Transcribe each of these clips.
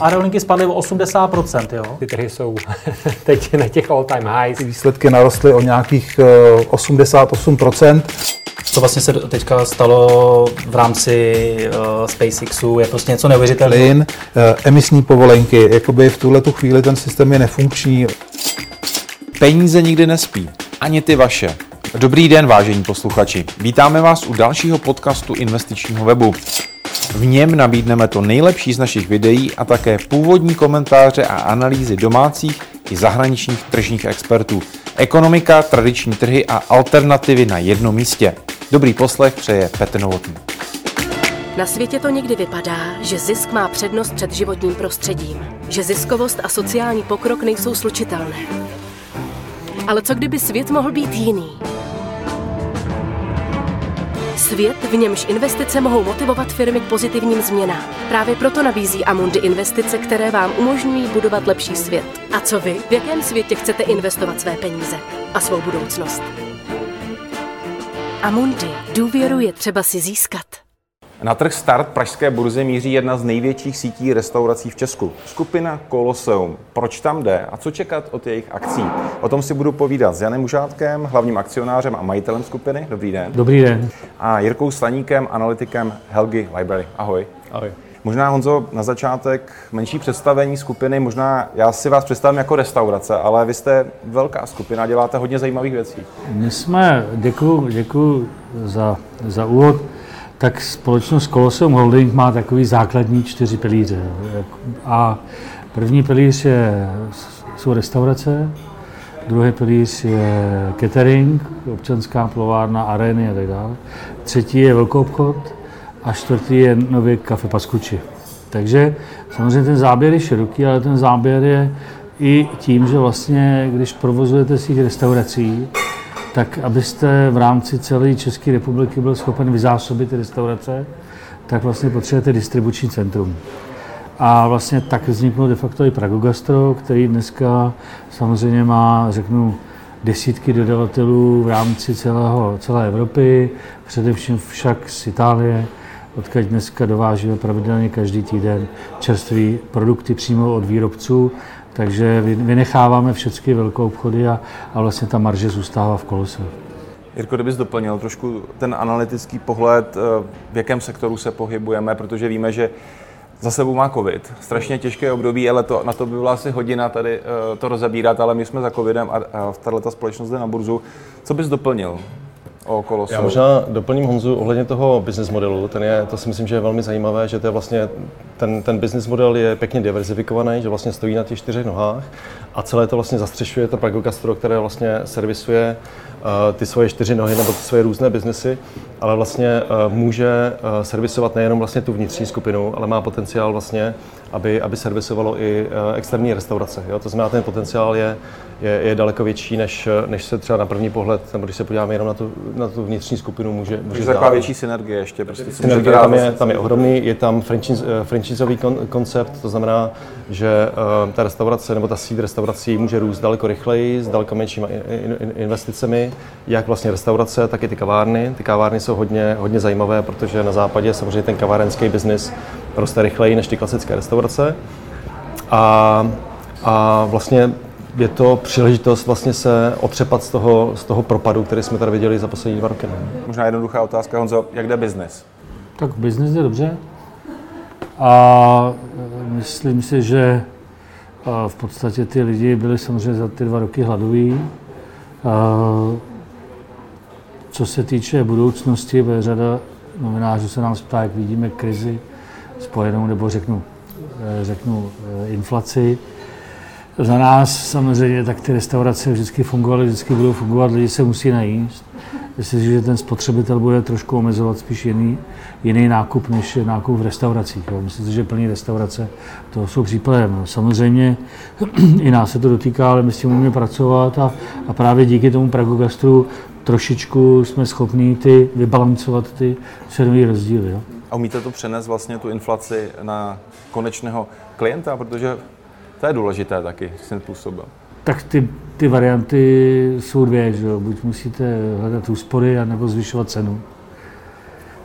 Aerolinky spadly o 80%, jo? Ty trhy jsou teď na těch all time highs. Ty výsledky narostly o nějakých 88%. Co vlastně se teďka stalo v rámci uh, SpaceXu, je prostě něco neuvěřitelného. Plyn, uh, emisní povolenky, jakoby v tuhle tu chvíli ten systém je nefunkční. Peníze nikdy nespí, ani ty vaše. Dobrý den, vážení posluchači. Vítáme vás u dalšího podcastu investičního webu. V něm nabídneme to nejlepší z našich videí a také původní komentáře a analýzy domácích i zahraničních tržních expertů. Ekonomika, tradiční trhy a alternativy na jednom místě. Dobrý poslech přeje Petr Novotný. Na světě to někdy vypadá, že zisk má přednost před životním prostředím, že ziskovost a sociální pokrok nejsou slučitelné. Ale co kdyby svět mohl být jiný? Svět, v němž investice mohou motivovat firmy k pozitivním změnám. Právě proto nabízí Amundi investice, které vám umožňují budovat lepší svět. A co vy? V jakém světě chcete investovat své peníze a svou budoucnost? Amundi. Důvěru je třeba si získat. Na trh start pražské burzy míří jedna z největších sítí restaurací v Česku. Skupina Colosseum. Proč tam jde a co čekat od jejich akcí? O tom si budu povídat s Janem Užátkem, hlavním akcionářem a majitelem skupiny. Dobrý den. Dobrý den. A Jirkou Staníkem, analytikem Helgi Library. Ahoj. Ahoj. Možná, Honzo, na začátek menší představení skupiny. Možná já si vás představím jako restaurace, ale vy jste velká skupina, děláte hodně zajímavých věcí. My jsme, děkuji děkuji za, za úvod, tak společnost Colosseum Holding má takový základní čtyři pilíře. A první pilíř je, jsou restaurace, druhý pilíř je catering, občanská plovárna, arény a tak dále. Třetí je velkou obchod a čtvrtý je nově kafe Paskuči. Takže samozřejmě ten záběr je široký, ale ten záběr je i tím, že vlastně, když provozujete svých restaurací, tak abyste v rámci celé České republiky byl schopen vyzásobit ty restaurace, tak vlastně potřebujete distribuční centrum. A vlastně tak vzniklo de facto i Prago Gastro, který dneska samozřejmě má, řeknu, desítky dodavatelů v rámci celého, celé Evropy, především však z Itálie, odkud dneska dovážíme pravidelně každý týden čerstvé produkty přímo od výrobců, takže vynecháváme všechny velkou obchody a, a vlastně ta marže zůstává v kolose. Jirko, kdybys doplnil trošku ten analytický pohled, eh, v jakém sektoru se pohybujeme, protože víme, že za sebou má covid. Strašně těžké období, ale to, na to by byla asi hodina tady uh, to rozebírat, ale my jsme za covidem a, a tato společnost jde na burzu. Co bys doplnil? o Kolosu. Já možná doplním Honzu ohledně toho business modelu. Ten je, to si myslím, že je velmi zajímavé, že to je vlastně, ten, ten business model je pěkně diverzifikovaný, že vlastně stojí na těch čtyřech nohách a celé to vlastně zastřešuje to Prago Gastro, které vlastně servisuje uh, ty svoje čtyři nohy nebo ty svoje různé biznesy, ale vlastně uh, může uh, servisovat nejenom vlastně tu vnitřní skupinu, ale má potenciál vlastně, aby, aby servisovalo i externí restaurace. Jo? To znamená, ten potenciál je, je, je daleko větší, než, než se třeba na první pohled, nebo když se podíváme jenom na tu, na tu vnitřní skupinu, může, může Takže taková větší synergie ještě. Prostě synergie tam je, tam je ohromný, je tam franchiseový kon, koncept, to znamená, že uh, ta restaurace nebo ta síť restaurací může růst daleko rychleji, s daleko menšími investicemi, jak vlastně restaurace, tak i ty kavárny. Ty kavárny jsou hodně, hodně zajímavé, protože na západě samozřejmě ten kavárenský biznis roste rychleji než ty klasické restaurace. A, a vlastně je to příležitost vlastně se otřepat z toho, z toho propadu, který jsme tady viděli za poslední dva roky. Možná jednoduchá otázka, Honzo, jak jde biznis? Tak biznis je dobře. A myslím si, že v podstatě ty lidi byli samozřejmě za ty dva roky hladoví. Co se týče budoucnosti, bude řada novinářů se nás ptá, jak vidíme krizi spojenou, nebo řeknu, řeknu inflaci. Za nás samozřejmě tak ty restaurace vždycky fungovaly, vždycky budou fungovat, lidi se musí najíst. Myslím si, že ten spotřebitel bude trošku omezovat spíš jiný, jiný nákup než nákup v restauracích. Jo. Myslím si, že plný restaurace to jsou případem. Samozřejmě i nás se to dotýká, ale my s tím umíme pracovat a, a právě díky tomu Pragu Gastru trošičku jsme schopni ty, vybalancovat ty cenové rozdíly. Jo. A umíte to přenést vlastně tu inflaci na konečného klienta, protože to je důležité taky svým způsobem. Tak ty, ty varianty jsou dvě, že jo? buď musíte hledat úspory, nebo zvyšovat cenu.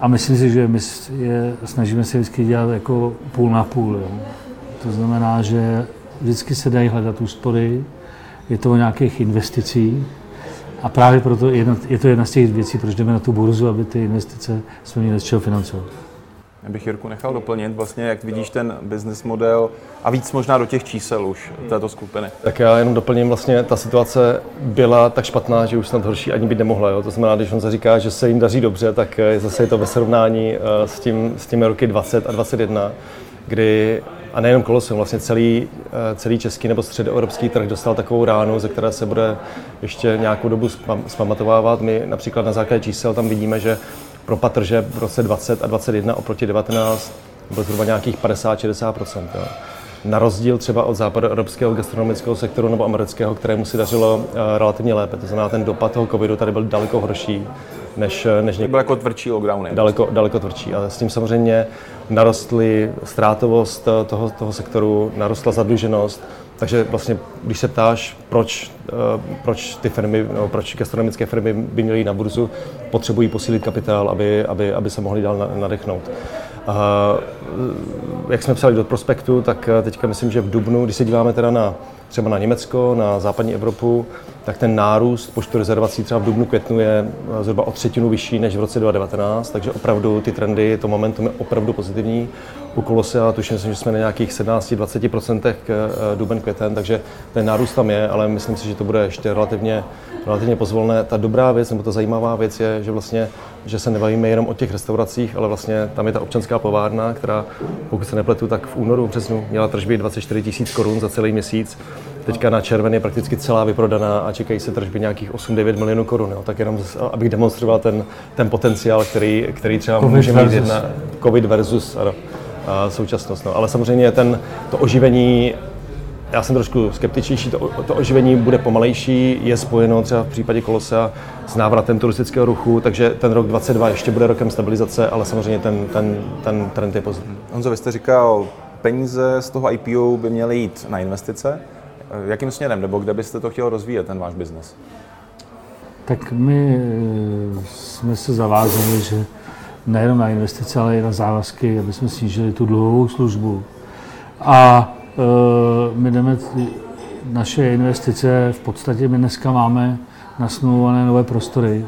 A myslím si, že my je, snažíme se vždycky dělat jako půl na půl. Jo? To znamená, že vždycky se dají hledat úspory, je to o nějakých investicích a právě proto je to jedna z těch věcí, proč jdeme na tu burzu, aby ty investice jsme měli z čeho financovat. Já bych Jirku nechal doplnit, vlastně jak vidíš ten business model a víc možná do těch čísel už této skupiny. Tak já jenom doplním, vlastně ta situace byla tak špatná, že už snad horší ani být nemohla. Jo? To znamená, když on se říká, že se jim daří dobře, tak je zase je to ve srovnání eh, s, tím, s těmi roky 20 a 21, kdy a nejenom Kolosum, vlastně celý, eh, celý český nebo středoevropský trh dostal takovou ránu, ze které se bude ještě nějakou dobu zpamatovávat. My například na základě čísel tam vidíme, že propad tržeb v roce 20 a 21 oproti 19 byl zhruba nějakých 50-60% Na rozdíl třeba od západoevropského gastronomického sektoru nebo amerického, kterému si dařilo uh, relativně lépe. To znamená, ten dopad toho covidu tady byl daleko horší než, než někdo. Byl jako tvrdší lockdowny. Daleko, daleko tvrdší. A s tím samozřejmě narostly ztrátovost eh, toho, toho sektoru, narostla zadluženost, takže vlastně, když se ptáš, proč, eh, proč ty firmy, no, proč gastronomické firmy by měly jít na burzu, potřebují posílit kapitál, aby, aby, aby se mohli dál nadechnout. A, jak jsme psali do prospektu, tak eh, teďka myslím, že v Dubnu, když se díváme teda na třeba na Německo, na západní Evropu, tak ten nárůst počtu rezervací třeba v dubnu, květnu je eh, zhruba o třetinu vyšší než v roce 2019, takže opravdu ty trendy, to momentum je opravdu pozitivní. U Kolosea tuším, že jsme na nějakých 17-20% eh, duben květen, takže ten nárůst tam je, ale myslím si, že to bude ještě relativně, relativně pozvolné. Ta dobrá věc, nebo ta zajímavá věc je, že vlastně že se nebavíme jenom o těch restauracích, ale vlastně tam je ta občanská povárna, která, pokud se nepletu, tak v únoru březnu měla tržby 24 000 korun za celý měsíc. Teďka na červen je prakticky celá vyprodaná a čekají se tržby nějakých 8-9 milionů korun. Jo. Tak jenom, abych demonstroval ten, ten potenciál, který, který třeba COVID může mít jedna COVID versus ano, a současnost. No. Ale samozřejmě ten, to oživení já jsem trošku skeptičnější, to, to oživení bude pomalejší, je spojeno třeba v případě Kolosea s návratem turistického ruchu, takže ten rok 2022 ještě bude rokem stabilizace, ale samozřejmě ten, ten, ten trend je pozitivní. Honzo, vy jste říkal, peníze z toho IPO by měly jít na investice. Jakým směrem, nebo kde byste to chtěl rozvíjet, ten váš biznes? Tak my eh, jsme se zavázali, že nejenom na investice, ale i na závazky, aby jsme snížili tu dluhovou službu. A Eh, my jdeme naše investice, v podstatě my dneska máme nasmluvané nové prostory,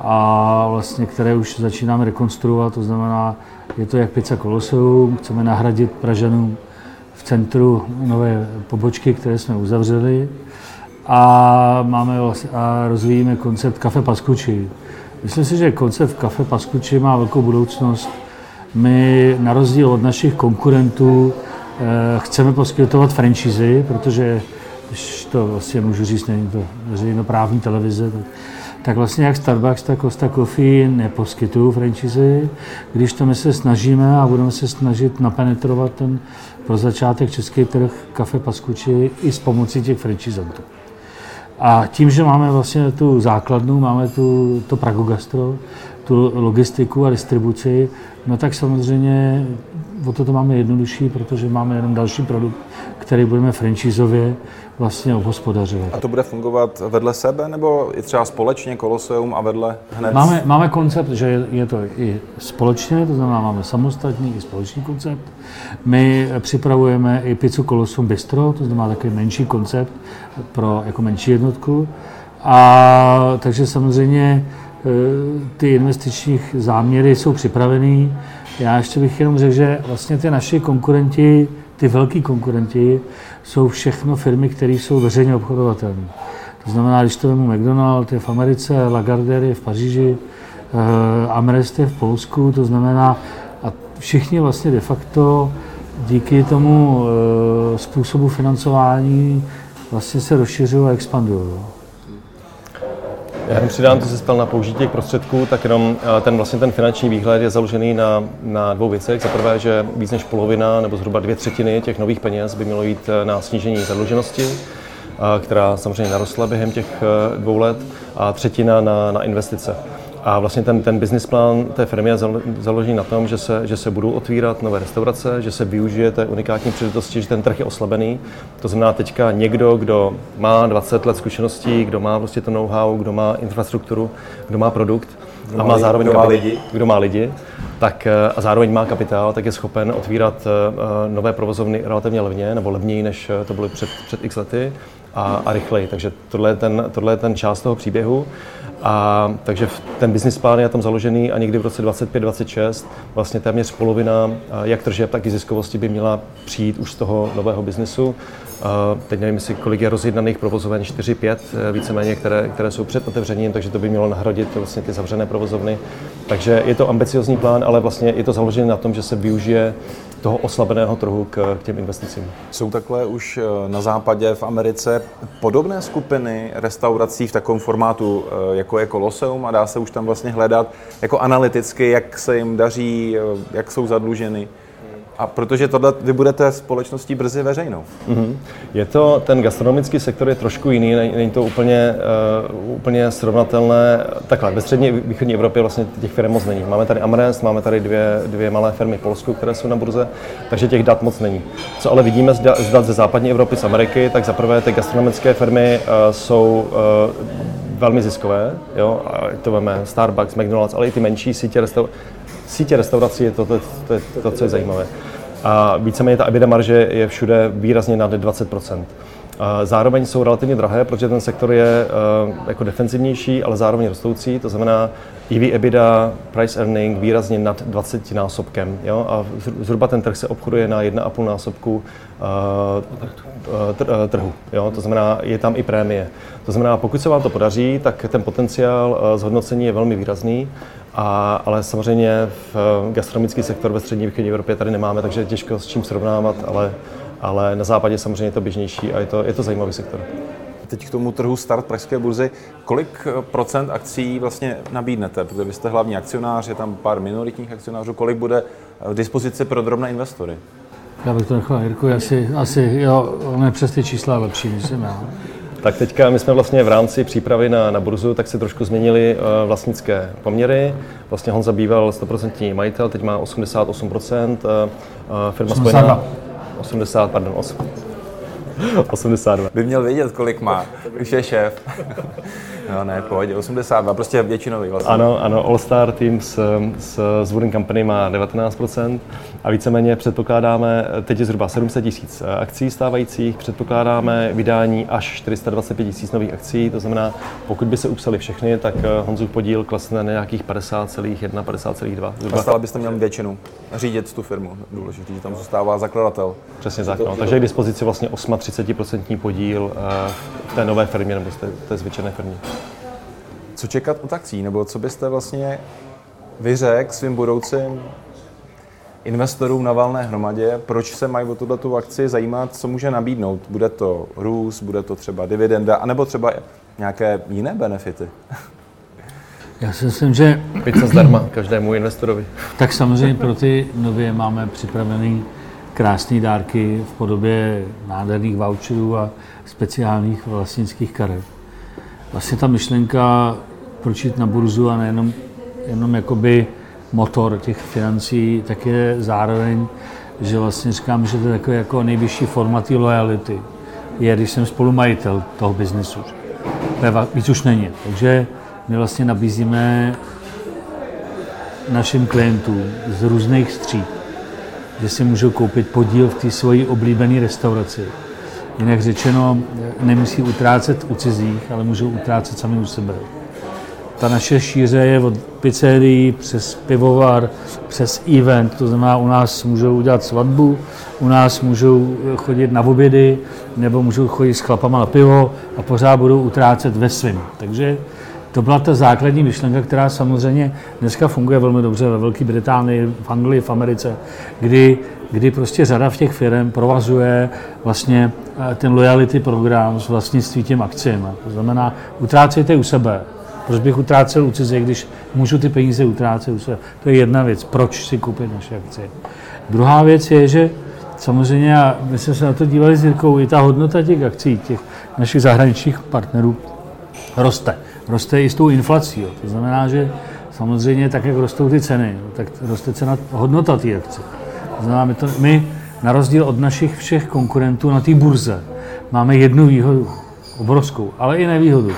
a vlastně, které už začínáme rekonstruovat, to znamená, je to jak pizza Colosseum, chceme nahradit Pražanům v centru nové pobočky, které jsme uzavřeli a, máme a rozvíjíme koncept Kafe Paskuči. Myslím si, že koncept Kafe Paskuči má velkou budoucnost. My na rozdíl od našich konkurentů Eh, chceme poskytovat franšízy, protože když to vlastně můžu říct, není to veřejnoprávní televize, tak, tak vlastně jak Starbucks, tak Costa Coffee neposkytují franšízy, když to my se snažíme a budeme se snažit napenetrovat ten pro začátek český trh kafe Paskuči i s pomocí těch franšízantů. A tím, že máme vlastně tu základnu, máme tu, to Prago Gastro, tu logistiku a distribuci, no tak samozřejmě o to to máme jednodušší, protože máme jenom další produkt, který budeme franchízově vlastně obhospodařovat. A to bude fungovat vedle sebe, nebo i třeba společně Koloseum a vedle hned? Máme, máme koncept, že je to i společně, to znamená, máme samostatný i společný koncept. My připravujeme i pizzu Koloseum Bistro, to znamená takový menší koncept pro jako menší jednotku. A takže samozřejmě e, ty investiční záměry jsou připravený. Já ještě bych jenom řekl, že vlastně ty naši konkurenti, ty velký konkurenti, jsou všechno firmy, které jsou veřejně obchodovatelné. To znamená, když to vemu McDonald je v Americe, Lagardère je v Paříži, eh, Amrest je v Polsku, to znamená, a všichni vlastně de facto díky tomu eh, způsobu financování vlastně se rozšiřují a expandují. Já jenom přidám, to se stal na použití těch prostředků, tak jenom eh, ten, vlastně ten finanční výhled je založený na, na dvou věcech. Za prvé, že víc než polovina nebo zhruba dvě třetiny těch nových peněz by mělo jít eh, na snížení zadluženosti, eh, která samozřejmě narostla během těch dvou let, a třetina na, na investice. A vlastně ten, ten business plán té firmy je založený na tom, že se, že se budou otvírat nové restaurace, že se využije té unikátní příležitosti, že ten trh je oslabený. To znamená teďka někdo, kdo má 20 let zkušeností, kdo má vlastně to know-how, kdo má infrastrukturu, kdo má produkt, a má zároveň kdo má lidi. kdo má lidi, tak eh, a zároveň má kapitál, tak je schopen otvírat eh, eh, nové provozovny relativně levně, nebo levněji, než to bylo před, před x lety a, a rychleji. Takže tohle je, ten, tohle je ten část toho příběhu. A takže ten business plán je tam založený a někdy v roce 25-26 vlastně téměř polovina jak tržeb, tak i ziskovosti by měla přijít už z toho nového biznesu. Teď nevím, jestli kolik je rozjednaných provozoven, 4-5 eh, víceméně, které, které jsou před otevřením, takže to by mělo nahradit vlastně ty zavřené provozovny. Takže je to ambiciozní plán, ale vlastně je to založené na tom, že se využije toho oslabeného trhu k, k těm investicím. Jsou takhle už eh, na západě, v Americe, podobné skupiny restaurací v takovém formátu, eh, jako je Colosseum a dá se už tam vlastně hledat jako analyticky, jak se jim daří, eh, jak jsou zadluženy. A protože tohle vy budete společností brzy veřejnou. Mhm. Je to, ten gastronomický sektor je trošku jiný, není, to úplně, uh, úplně srovnatelné. Takhle, ve střední východní Evropě vlastně těch firm moc není. Máme tady Amrest, máme tady dvě, dvě malé firmy v Polsku, které jsou na burze, takže těch dat moc není. Co ale vidíme z, da- z dat ze západní Evropy, z Ameriky, tak zaprvé ty gastronomické firmy uh, jsou uh, velmi ziskové, jo, a to máme Starbucks, McDonald's, ale i ty menší sítě, sítě restaurací je to, to, to, je to, co je zajímavé. A víceméně ta EBITDA marže je všude výrazně nad 20 a Zároveň jsou relativně drahé, protože ten sektor je eh, jako defenzivnější, ale zároveň rostoucí, to znamená EV EBITDA, price earning výrazně nad 20 násobkem. Jo? A zhru- zhruba ten trh se obchoduje na 1,5 násobku eh, eh, trhu. Jo? To znamená, je tam i prémie. To znamená, pokud se vám to podaří, tak ten potenciál zhodnocení je velmi výrazný, a, ale samozřejmě v eh, gastronomický sektor ve střední východní Evropě tady nemáme, takže je těžko s čím srovnávat, ale, ale na západě samozřejmě je to běžnější a je to, je to zajímavý sektor. Teď k tomu trhu start Pražské burzy. Kolik eh, procent akcí vlastně nabídnete? Protože vy jste hlavní akcionář, je tam pár minoritních akcionářů. Kolik bude eh, k dispozici pro drobné investory? Já bych to nechal Jirku, asi, asi jo, ne přes ty čísla lepší, než jsem já. Tak teďka my jsme vlastně v rámci přípravy na, na burzu, tak si trošku změnili uh, vlastnické poměry. Vlastně Honza býval 100% majitel, teď má 88%, uh, uh, firma 82. spojená 80, pardon, 8, 82. By měl vědět, kolik má. Už je šéf. No ne, pojď, 82, prostě většinový vlastně. Ano, ano, All Star Team s, s, s Wooden Company má 19% a víceméně předpokládáme, teď je zhruba 700 tisíc akcí stávajících, předpokládáme vydání až 425 tisíc nových akcí, to znamená, pokud by se upsali všechny, tak eh, Honzův podíl klesne na nějakých 50,1, 50,2. A Zhruba. stále byste měl většinu řídit tu firmu. Důležitý, že tam zůstává zakladatel. Přesně tak. No. Takže je k dispozici vlastně 38% podíl eh, v té nové firmě nebo v té, té zvětšené firmě. Co čekat od akcí? Nebo co byste vlastně vyřekl svým budoucím investorům na valné hromadě, proč se mají o tuto tu akci zajímat, co může nabídnout? Bude to růst, bude to třeba dividenda, anebo třeba nějaké jiné benefity? Já si myslím, že Pizza zdarma každému investorovi. tak samozřejmě pro ty nově máme připravený krásné dárky v podobě nádherných voucherů a speciálních vlastnických karet. Vlastně ta myšlenka, proč jít na burzu a nejenom jenom jakoby motor těch financí, tak je zároveň, že vlastně říkám, že to je takové jako nejvyšší forma té lojality. Je, když jsem spolumajitel toho biznesu. Víc už není. Takže my vlastně nabízíme našim klientům z různých stříd, že si můžou koupit podíl v té svoji oblíbené restauraci. Jinak řečeno, nemusí utrácet u cizích, ale můžou utrácet sami u sebe. Ta naše šíře je od pizzerií přes pivovar, přes event, to znamená, u nás můžou udělat svatbu, u nás můžou chodit na obědy, nebo můžou chodit s chlapama na pivo a pořád budou utrácet ve svým. Takže to byla ta základní myšlenka, která samozřejmě dneska funguje velmi dobře ve Velké Británii, v Anglii, v Americe, kdy, kdy prostě řada v těch firm provazuje vlastně eh, ten loyalty program s vlastnictví těm akcím. To znamená, utrácejte u sebe. Proč bych utrácel u cizích, když můžu ty peníze utrácet u sebe? To je jedna věc. Proč si koupit naše akcie? Druhá věc je, že samozřejmě, a my jsme se na to dívali s Jirkou, i ta hodnota těch akcí, těch našich zahraničních partnerů roste. Roste i s tou inflací. Jo. To znamená, že samozřejmě tak, jak rostou ty ceny, tak roste cena, hodnota té akce. To znamená, my, to, my na rozdíl od našich všech konkurentů na té burze máme jednu výhodu, obrovskou, ale i nevýhodu.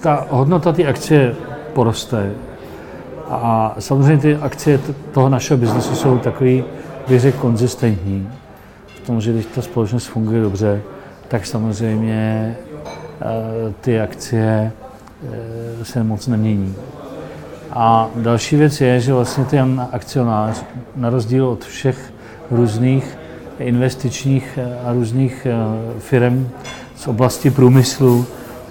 Ta hodnota té akcie poroste A samozřejmě ty akcie toho našeho biznesu jsou takový, bych řekl, konzistentní. V tom, že když ta společnost funguje dobře, tak samozřejmě ty akcie se moc nemění. A další věc je, že vlastně ten akcionář, na rozdíl od všech různých investičních a různých firm z oblasti průmyslu,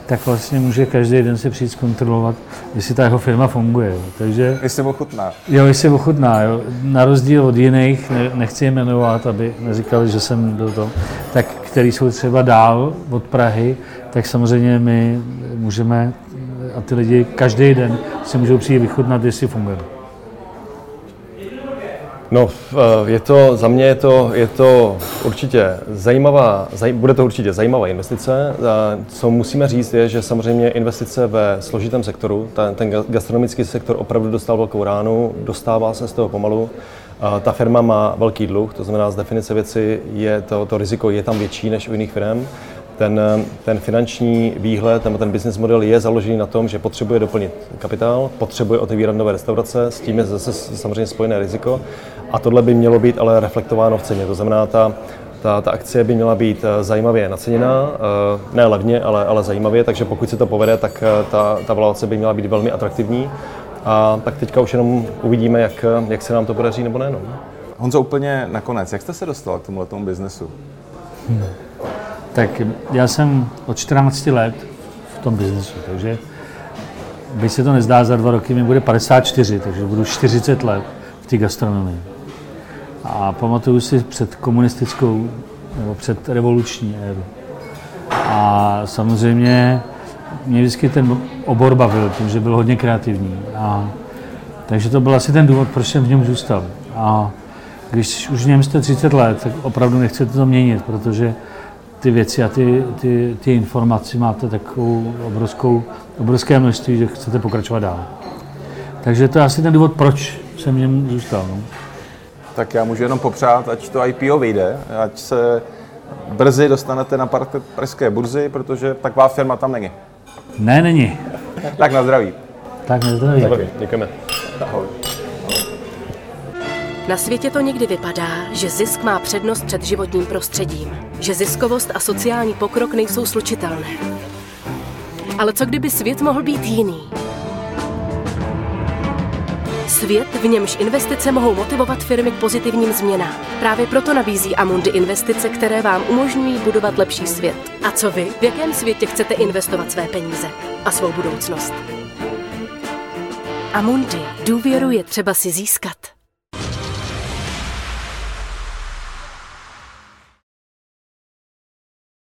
tak vlastně může každý den se přijít zkontrolovat, jestli ta jeho firma funguje. Takže, jestli ochutná. Jo, jestli ochutná. Jo. Na rozdíl od jiných, nechci je jmenovat, aby neříkali, že jsem do toho, tak který jsou třeba dál od Prahy, tak samozřejmě my můžeme a ty lidi každý den si můžou přijít vychutnat, jestli funguje. No, je to, za mě je to, je to určitě zajímavá, zaj, bude to určitě zajímavá investice. Co musíme říct je, že samozřejmě investice ve složitém sektoru, ten, ten gastronomický sektor opravdu dostal velkou ránu, dostává se z toho pomalu. Ta firma má velký dluh, to znamená z definice věci je to, to riziko je tam větší než u jiných firm ten, ten finanční výhled nebo ten business model je založený na tom, že potřebuje doplnit kapitál, potřebuje otevírat nové restaurace, s tím je zase samozřejmě spojené riziko a tohle by mělo být ale reflektováno v ceně. To znamená, ta, ta, ta akcie by měla být eh, zajímavě naceněná, eh, ne levně, ale, ale zajímavě, takže pokud se to povede, tak eh, ta, ta valuace by měla být velmi atraktivní. A tak teďka už jenom uvidíme, jak, jak se nám to podaří nebo ne. No. Honzo, úplně nakonec, jak jste se dostal k tomuhle tomu biznesu? Hmm. Tak já jsem od 14 let v tom biznesu, takže když se to nezdá, za dva roky mi bude 54, takže budu 40 let v té gastronomii. A pamatuju si před komunistickou nebo před revoluční éru. A samozřejmě mě vždycky ten obor bavil, protože byl hodně kreativní. A, takže to byl asi ten důvod, proč jsem v něm zůstal. A když už v něm jste 30 let, tak opravdu nechcete to měnit, protože ty věci a ty, ty, ty informace máte takovou obrovskou, obrovské množství, že chcete pokračovat dál. Takže to je asi ten důvod, proč jsem v něm zůstal. No. Tak já můžu jenom popřát, ať to IPO vyjde, ať se brzy dostanete na parket pražské burzy, protože taková firma tam není. Ne, není. tak na zdraví. Tak na zdraví. Tak, děkujeme. Ahoj. Na světě to někdy vypadá, že zisk má přednost před životním prostředím, že ziskovost a sociální pokrok nejsou slučitelné. Ale co kdyby svět mohl být jiný? Svět, v němž investice mohou motivovat firmy k pozitivním změnám. Právě proto nabízí Amundi investice, které vám umožňují budovat lepší svět. A co vy? V jakém světě chcete investovat své peníze a svou budoucnost? Amundi důvěru je třeba si získat.